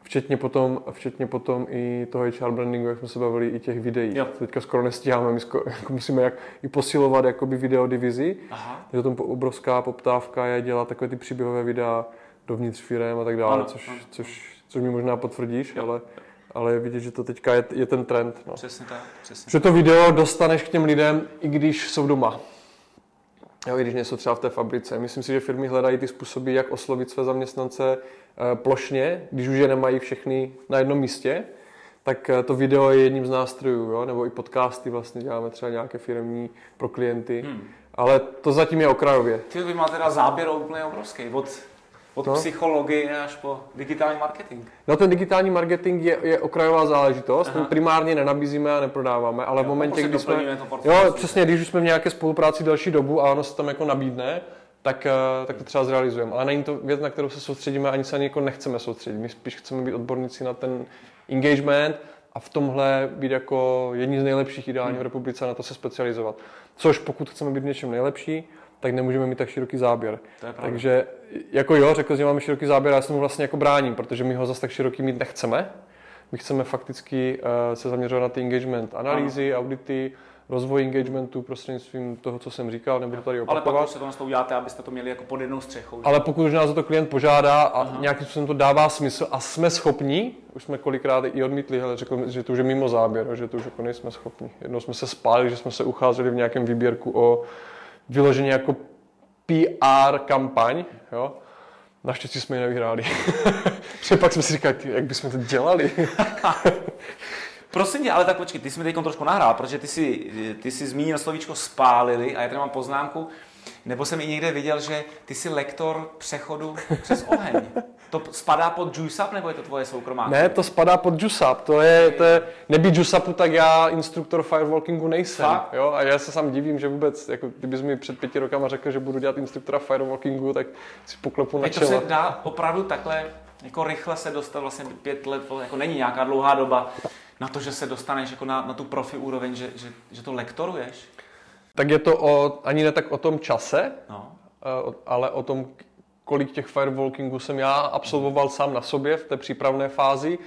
Včetně potom, včetně potom i toho HR brandingu, jak jsme se bavili, i těch videí. Jo. Teďka skoro nestíháme, my skoro, jako musíme jak, i posilovat jakoby video divizi. Aha. Takže tam obrovská poptávka je dělat takové ty příběhové videa dovnitř firem a tak dále, ano, což, ano. Což, což mi možná potvrdíš, jo. ale ale je vidět, že to teďka je, je ten trend. No. Přesně tak. Přesně. Že to video dostaneš k těm lidem, i když jsou doma. Jo, i když nejsou třeba v té fabrice. Myslím si, že firmy hledají ty způsoby, jak oslovit své zaměstnance Eh, plošně, když už je nemají všechny na jednom místě, tak eh, to video je jedním z nástrojů, jo? nebo i podcasty vlastně děláme třeba nějaké firmní pro klienty, hmm. ale to zatím je okrajově. Ty vy máte teda záběr úplně obrovský, od, od no. psychologie až po digitální marketing. No ten digitální marketing je, je okrajová záležitost, ten primárně nenabízíme a neprodáváme, ale jo, v momentě, kdy jsme... Jo, přesně, když už jsme v nějaké spolupráci delší dobu a ono se tam jako nabídne, tak, eh, tak to třeba zrealizujeme. Ale není to věc, na kterou se soustředíme, ani se ani jako nechceme soustředit. My spíš chceme být odborníci na ten engagement a v tomhle být jako jedni z nejlepších ideálně hmm. v republice na to se specializovat. Což pokud chceme být v něčem nejlepší, tak nemůžeme mít tak široký záběr. Takže jako jo, řekl, že máme široký záběr, já se mu vlastně jako bráním, protože my ho zase tak široký mít nechceme. My chceme fakticky uh, se zaměřovat na ty engagement analýzy, audity, rozvoj engagementu prostřednictvím toho, co jsem říkal, nebudu tady opakovat. Ale pak se to uděláte, abyste to měli jako pod jednou střechou. Ale pokud už nás to klient požádá a Aha. nějakým způsobem to dává smysl a jsme schopni, už jsme kolikrát i odmítli, ale řekl, že to už je mimo záběr, že to už jako nejsme schopni. Jednou jsme se spálili, že jsme se ucházeli v nějakém výběrku o vyloženě jako PR kampaň, jo. Naštěstí jsme ji nevyhráli. pak jsme si říkali, jak bychom to dělali. Prosím tě, ale tak počkej, ty jsi mi teď trošku nahrál, protože ty jsi, ty jsi zmínil slovíčko spálili a já tady mám poznámku, nebo jsem i někde viděl, že ty jsi lektor přechodu přes oheň. To spadá pod JUSAP, nebo je to tvoje soukromá? Ne, to spadá pod JUSAP. To je, to je nebýt JUSAPu, tak já instruktor firewalkingu nejsem. Fakt? Jo? A já se sám divím, že vůbec, jako kdybys mi před pěti rokama řekl, že budu dělat instruktora firewalkingu, tak si poklepu na čelo. to se dá opravdu takhle jako rychle se dostat, vlastně pět let, jako není nějaká dlouhá doba na to, že se dostaneš jako na, na tu profi úroveň, že, že, že to lektoruješ? Tak je to o, ani ne tak o tom čase, no. Eh, ale o tom, kolik těch firewalkingů jsem já absolvoval sám na sobě v té přípravné fázi,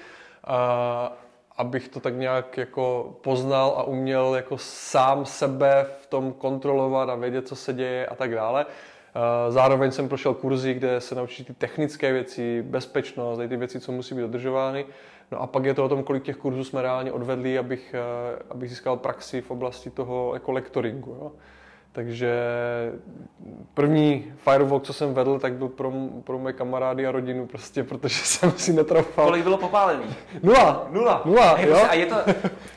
a, abych to tak nějak jako poznal a uměl jako sám sebe v tom kontrolovat a vědět, co se děje a tak dále. Zároveň jsem prošel kurzy, kde se naučí ty technické věci, bezpečnost, ty věci, co musí být dodržovány. No a pak je to o tom, kolik těch kurzů jsme reálně odvedli, abych, abych získal praxi v oblasti toho jako lektoringu. Jo. Takže první firewalk, co jsem vedl, tak byl pro, pro moje kamarády a rodinu prostě, protože jsem si netrofal. Kolik bylo popálený? Nula. Nula. Nula, a, jo? a je to,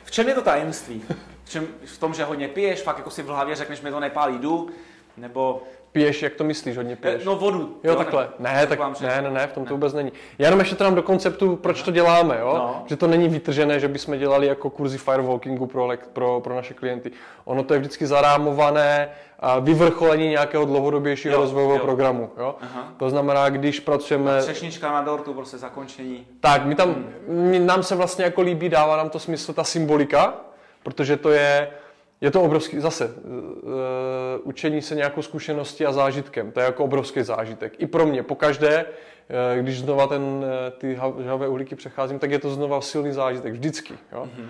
v čem je to tajemství? V, čem, v tom, že hodně piješ, fakt jako si v hlavě řekneš, mi to nepálí, jdu, nebo Piješ, jak to myslíš, hodně piješ? No vodu. Jo, takhle. Ne, ne tak, ne, ne, ne, v tom to vůbec není. Já jenom ještě nám do konceptu, proč to děláme, jo? No. Že to není vytržené, že bychom dělali jako kurzy firewalkingu pro, pro, pro naše klienty. Ono to je vždycky zarámované a vyvrcholení nějakého dlouhodobějšího jo, rozvojového jo. programu. Jo? Aha. To znamená, když pracujeme... Třešnička na dortu, prostě zakončení. Tak, my tam, hmm. nám se vlastně jako líbí, dává nám to smysl ta symbolika, protože to je je to obrovský, zase, uh, učení se nějakou zkušeností a zážitkem, to je jako obrovský zážitek. I pro mě, pokaždé, uh, když znova ten, ty žhavé uhlíky přecházím, tak je to znova silný zážitek, vždycky. Jo? Mm-hmm.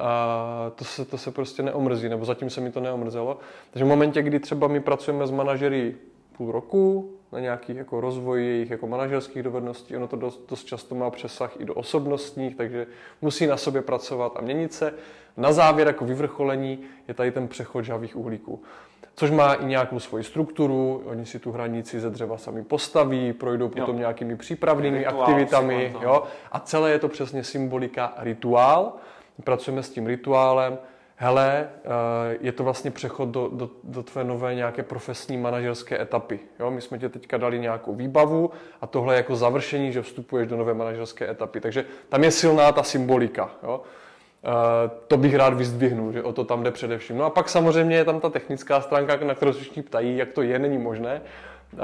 A to se, to se prostě neomrzí, nebo zatím se mi to neomrzelo. Takže v momentě, kdy třeba my pracujeme s manažery půl roku, na nějaký jako rozvoj jejich jako manažerských dovedností. Ono to dost, dost často má přesah i do osobnostních, takže musí na sobě pracovat a měnit se. Na závěr jako vyvrcholení je tady ten přechod žavých uhlíků. Což má i nějakou svoji strukturu, oni si tu hranici ze dřeva sami postaví, projdou potom jo. nějakými přípravnými rituál, aktivitami. Jo? A celé je to přesně symbolika rituál. Pracujeme s tím rituálem, hele, eh, je to vlastně přechod do, do, do tvé nové nějaké profesní manažerské etapy. Jo? My jsme ti teďka dali nějakou výbavu a tohle je jako završení, že vstupuješ do nové manažerské etapy. Takže tam je silná ta symbolika. Jo? Uh, to bych rád vyzdvihnul, že o to tam jde především. No a pak samozřejmě je tam ta technická stránka, na kterou se všichni ptají, jak to je, není možné. Uh,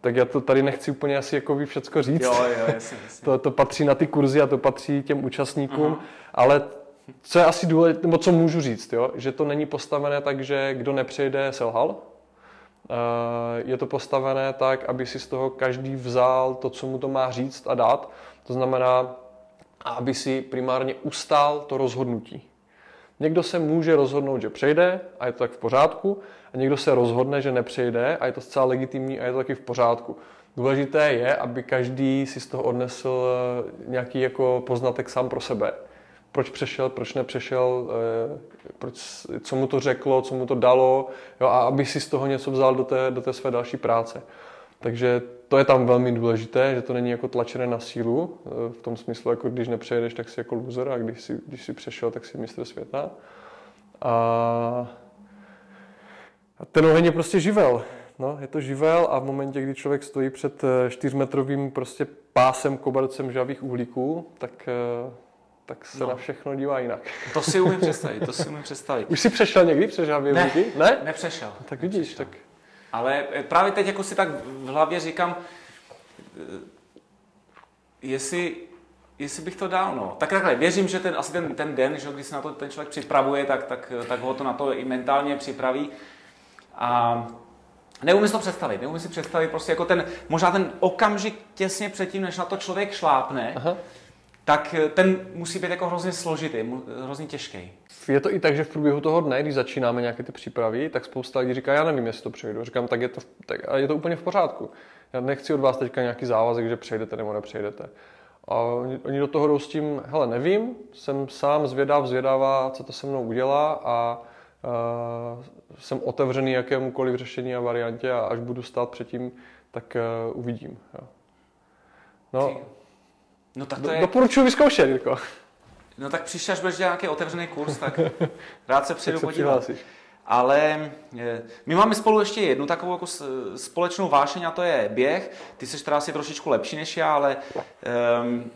tak já to tady nechci úplně asi jako vy všecko říct. Jo, jo, jasně, jasně. to, to patří na ty kurzy a to patří těm účastníkům, uh-huh. ale co je asi důležité, nebo co můžu říct, jo? že to není postavené tak, že kdo nepřejde, selhal. Eh, je to postavené tak, aby si z toho každý vzal to, co mu to má říct a dát. To znamená, aby si primárně ustál to rozhodnutí. Někdo se může rozhodnout, že přejde a je to tak v pořádku, a někdo se rozhodne, že nepřejde a je to zcela legitimní a je to taky v pořádku. Důležité je, aby každý si z toho odnesl eh, nějaký jako poznatek sám pro sebe proč přešel, proč nepřešel, eh, proč, co mu to řeklo, co mu to dalo, jo, a aby si z toho něco vzal do té, do té své další práce. Takže to je tam velmi důležité, že to není jako tlačené na sílu, eh, v tom smyslu, jako když nepřejedeš, tak jsi jako loser a když si, když si přešel, tak si mistr světa. A, a ten oheň je prostě živel. No, je to živel a v momentě, kdy člověk stojí před eh, čtyřmetrovým prostě pásem kobercem žavých uhlíků, tak tak se no. na všechno dívá jinak. To si umím představit, to si umím představit. Už jsi přešel někdy přes žávě ne? Ne, nepřešel. Tak vidíš, nepřešel. tak... Ale eh, právě teď jako si tak v hlavě říkám, eh, jestli, jestli bych to dal, no. Tak takhle, věřím, že ten, asi ten, ten den, že když se na to ten člověk připravuje, tak, tak, tak ho to na to i mentálně připraví. A Neumím si to představit, neumím si představit prostě jako ten, možná ten okamžik těsně předtím, než na to člověk šlápne, Aha tak eh, ten musí být jako hrozně složitý, hrozně těžký. Je to i tak, že v průběhu toho dne, když začínáme nějaké ty přípravy, tak spousta lidí říká, já nevím, jestli to přejdu. Říkám, tak je to, tak, a je to úplně v pořádku. Já nechci od vás teďka nějaký závazek, že přejdete nebo nepřejdete. A oni, oni do toho jdou s tím, hele, nevím, jsem sám zvědav, zvědavá, co to se mnou udělá a uh, jsem otevřený jakémukoliv řešení a variantě a až budu stát před tím, tak uh, uvidím. Jo. No, No tak to je... Doporučuji vyzkoušet, Jirko. No tak příště, až budeš dělat nějaký otevřený kurz, tak rád se přijdu podívat. Ale eh, my máme spolu ještě jednu takovou jako společnou vášeň a to je běh. Ty jsi teda asi trošičku lepší než já, ale um,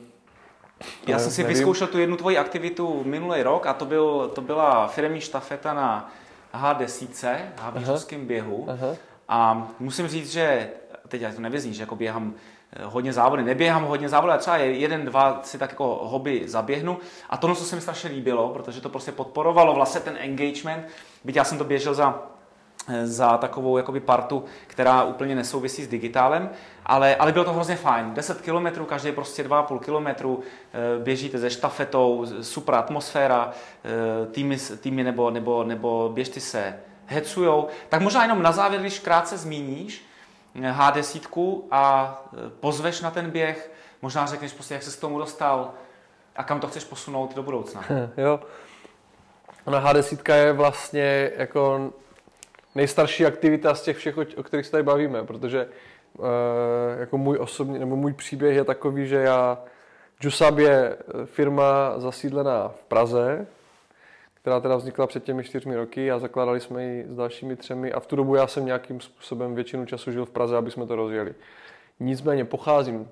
já jsem si nevím. vyzkoušel tu jednu tvoji aktivitu minulý rok a to, byl, to byla firmní štafeta na H10, Havířovském běhu. Aha. A musím říct, že teď já to nevězní, že jako běhám Eh, hodně závody. Neběhám hodně závody, ale třeba jeden, dva si tak jako hobby zaběhnu. A to, co se mi strašně líbilo, protože to prostě podporovalo vlastně ten engagement. Byť já jsem to běžel za eh, za takovou jakoby partu, která úplně nesouvisí s digitálem, ale, ale bylo to hrozně fajn. 10 kilometrů, každý prostě 2,5 kilometru, eh, běžíte ze štafetou, super atmosféra, týmy, týmy nebo, nebo, nebo běžci se hecujou. Tak možná jenom na závěr, když krátce zmíníš, H10 a e, pozveš na ten běh, možná řekneš prostě, jak se k tomu dostal, A kam to chceš posunout do budoucna? jo. Ona H10 je vlastně jako nejstarší aktivita z těch všech, o kterých se tady bavíme, protože e, jako můj osobní, nebo můj příběh je takový, že já Jusab je firma zasídlená v Praze, která teda vznikla před těmi čtyřmi roky a zakládali jsme ji s dalšími třemi a v tu dobu já jsem nějakým způsobem většinu času žil v Praze, aby jsme to rozjeli. Nicméně pocházím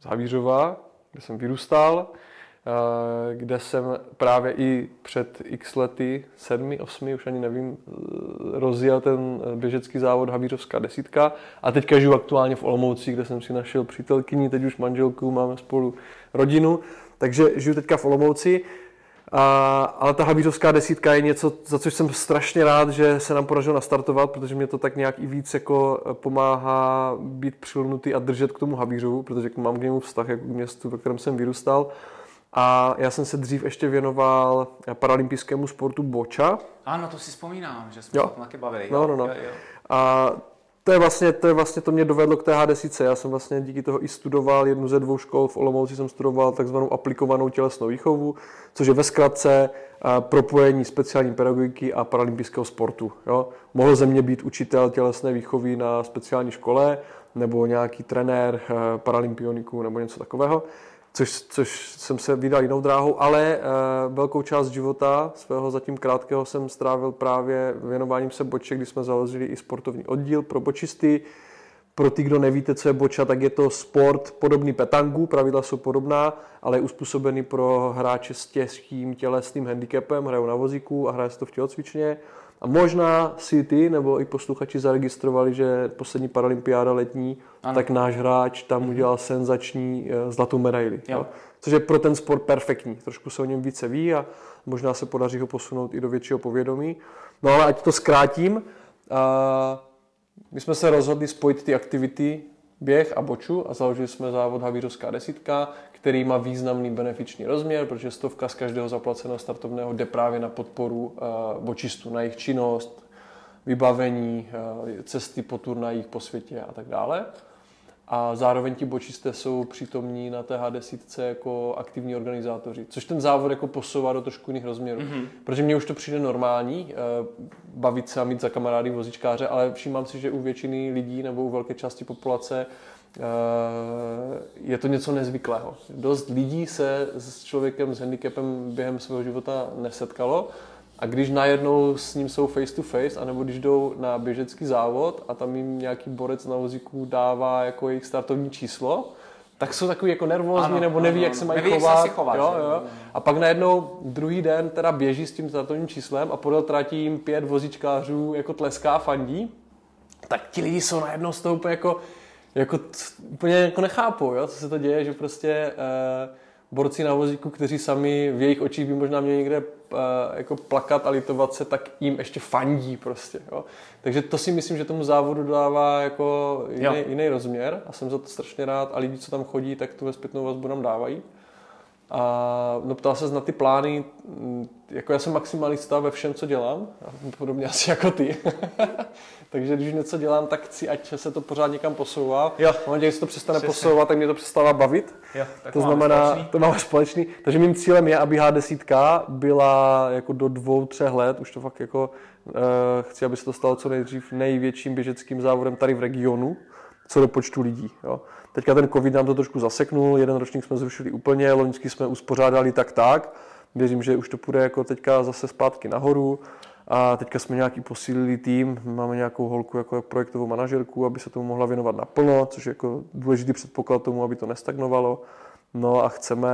z Havířova, kde jsem vyrůstal, eh, kde jsem právě i před x lety, sedmi, osmi, už ani nevím, eh, rozjel ten běžecký závod Havířovská desítka a teďka žiju aktuálně v Olomouci, kde jsem si našel přítelkyni, teď už manželku, máme spolu rodinu, takže žiju teďka v Olomouci a, ale ta Havířovská desítka je něco, za což jsem strašně rád, že se nám podařilo nastartovat, protože mě to tak nějak i víc jako eh, pomáhá být přilnutý a držet k tomu Havířovu, protože mám k němu vztah jako k městu, ve kterém jsem vyrůstal. A já jsem se dřív ještě věnoval paralympijskému sportu boča. Ano, to si vzpomínám, že jsme jo. se taky bavili. No, no, no. Jo, jo. A to je vlastně, to je vlastně, to mě dovedlo k té H10. Já jsem vlastně díky toho i studoval jednu ze dvou škol v Olomouci, jsem studoval takzvanou aplikovanou tělesnou výchovu, což je ve zkratce propojení speciální pedagogiky a paralympijského sportu. Jo. Mohl ze mě být učitel tělesné výchovy na speciální škole, nebo nějaký trenér paralympioniků nebo něco takového což, což jsem se vydal jinou dráhou, ale uh, velkou část života svého zatím krátkého jsem strávil právě věnováním se boče, kdy jsme založili i sportovní oddíl pro bočisty. Pro ty, kdo nevíte, co je boča, tak je to sport podobný petangu, pravidla jsou podobná, ale je uspůsobený pro hráče s těžkým tělesným handicapem, hrajou na vozíku a hraje se to v tělocvičně. A možná si ty nebo i posluchači zaregistrovali, že poslední paralympiáda letní, ano. tak náš hráč tam mhm. udělal senzační eh, zlatou medaili. Jo. Což je pro ten sport perfektní. Trošku se o něm více ví a možná se podaří ho posunout i do většího povědomí. No ale ať to zkrátím, my jsme se rozhodli spojit ty aktivity běh a boču a založili jsme závod Havířovská desítka, který má významný benefiční rozměr, protože stovka z každého zaplaceného startovného jde právě na podporu uh, bočistů, na jejich činnost, vybavení, uh, cesty po turnajích po světě a tak dále. A zároveň ti bočisté jsou přítomní na té H10 jako aktivní organizátoři, což ten závod jako posouvá do trošku jiných rozměrů. Mm-hmm. Protože mně už to přijde normální, uh, bavit se a mít za kamarády vozičkáře, ale všímám si, že u většiny lidí nebo u velké části populace Eh, je to něco nezvyklého. Dost lidí se s člověkem s handicapem během svého života nesetkalo a když najednou s ním jsou face to face, anebo když jdou na běžecký závod a tam jim nějaký borec na vozíku dává jako jejich startovní číslo, tak jsou takový jako nervózní ano, nebo neví, ano, jak se mají neví, chovat. Jak se chovat jo, jo. A pak najednou druhý den teda běží s tím startovním číslem a podél tratí jim pět vozičkářů jako tleská fandí, tak ti lidi jsou najednou z toho úplně jako jako úplně jako nechápu, jo, co se to děje, že prostě uh, borci na vozíku, kteří sami v jejich očích by možná měli někde uh, jako plakat a litovat se, tak jim ještě fandí prostě, jo. Takže to si myslím, že tomu závodu dává jako jiný, jiný rozměr a jsem za to strašně rád a lidi, co tam chodí, tak tu ve zpětnou vazbu nám dávají. A no, ptal se na ty plány, jako já jsem maximalista ve všem, co dělám, podobně asi jako ty. Takže když něco dělám, tak chci, ať se to pořád někam posouvá. Jo. Momentě, když se to přestane Přesně. posouvat, tak mě to přestává bavit. Jo, tak to znamená, společný. to máme společný. Takže mým cílem je, aby H10 byla jako do dvou, třech let, už to fakt jako uh, chci, aby se to stalo co nejdřív největším běžeckým závodem tady v regionu, co do počtu lidí. Jo. Teďka ten covid nám to trošku zaseknul, jeden ročník jsme zrušili úplně, loňský jsme uspořádali tak tak. Věřím, že už to půjde jako teďka zase zpátky nahoru. A teďka jsme nějaký posílili tým, máme nějakou holku jako projektovou manažerku, aby se tomu mohla věnovat naplno, což je jako důležitý předpoklad tomu, aby to nestagnovalo. No a chceme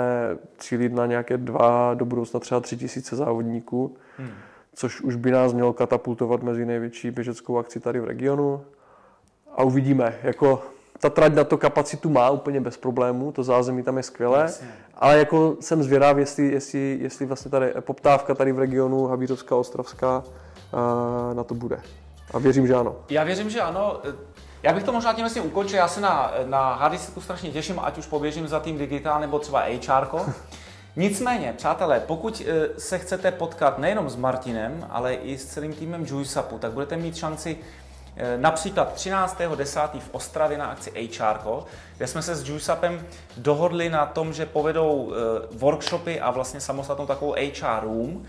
cílit na nějaké dva, do budoucna třeba tři tisíce závodníků, hmm. což už by nás mělo katapultovat mezi největší běžeckou akci tady v regionu. A uvidíme, jako ta trať na to kapacitu má úplně bez problémů, to zázemí tam je skvělé, Jasně. ale jako jsem zvědav, jestli, jestli, jestli vlastně tady poptávka tady v regionu Havířovská, Ostravská na to bude. A věřím, že ano. Já věřím, že ano. Já bych to možná tím vlastně ukončil. Já se na, na Hardisku strašně těším, ať už poběžím za tým digitál nebo třeba HR. Nicméně, přátelé, pokud e, se chcete potkat nejenom s Martinem, ale i s celým týmem JuiceUpu, tak budete mít šanci například 13.10. v Ostravě na akci HR, kde jsme se s JuiceUpem dohodli na tom, že povedou eh, workshopy a vlastně samostatnou takovou HR room.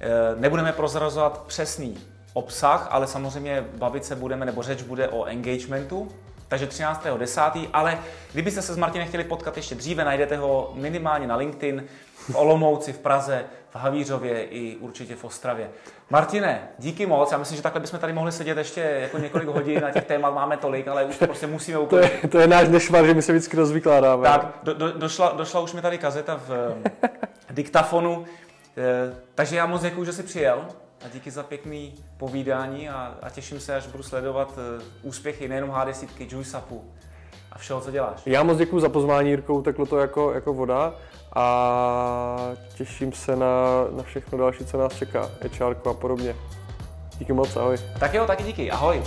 Eh, nebudeme prozrazovat přesný obsah, ale samozřejmě bavit se budeme, nebo řeč bude o engagementu, takže 13.10. Ale kdybyste se s Martinem chtěli potkat ještě dříve, najdete ho minimálně na LinkedIn, v Olomouci, v Praze, v Havířově i určitě v Ostravě. Martine, díky moc. Já myslím, že takhle bychom tady mohli sedět ještě jako několik hodin. Na těch témat máme tolik, ale už to prostě musíme ukončit. To je, to je náš nešvar, že my se vždycky rozvykládáme. Tak, do, do, došla, došla už mi tady kazeta v diktafonu. Eh, takže já moc děkuji, že jsi přijel a díky za pěkný povídání a, a těším se, až budu sledovat uh, úspěchy nejenom H10, JuiceUpu a všeho, co děláš. Já moc děkuji za pozvání, Jirkou, teklo to jako, jako voda a těším se na, na všechno další, co nás čeká, HR a podobně. Díky moc, ahoj. Tak jo, taky díky, ahoj.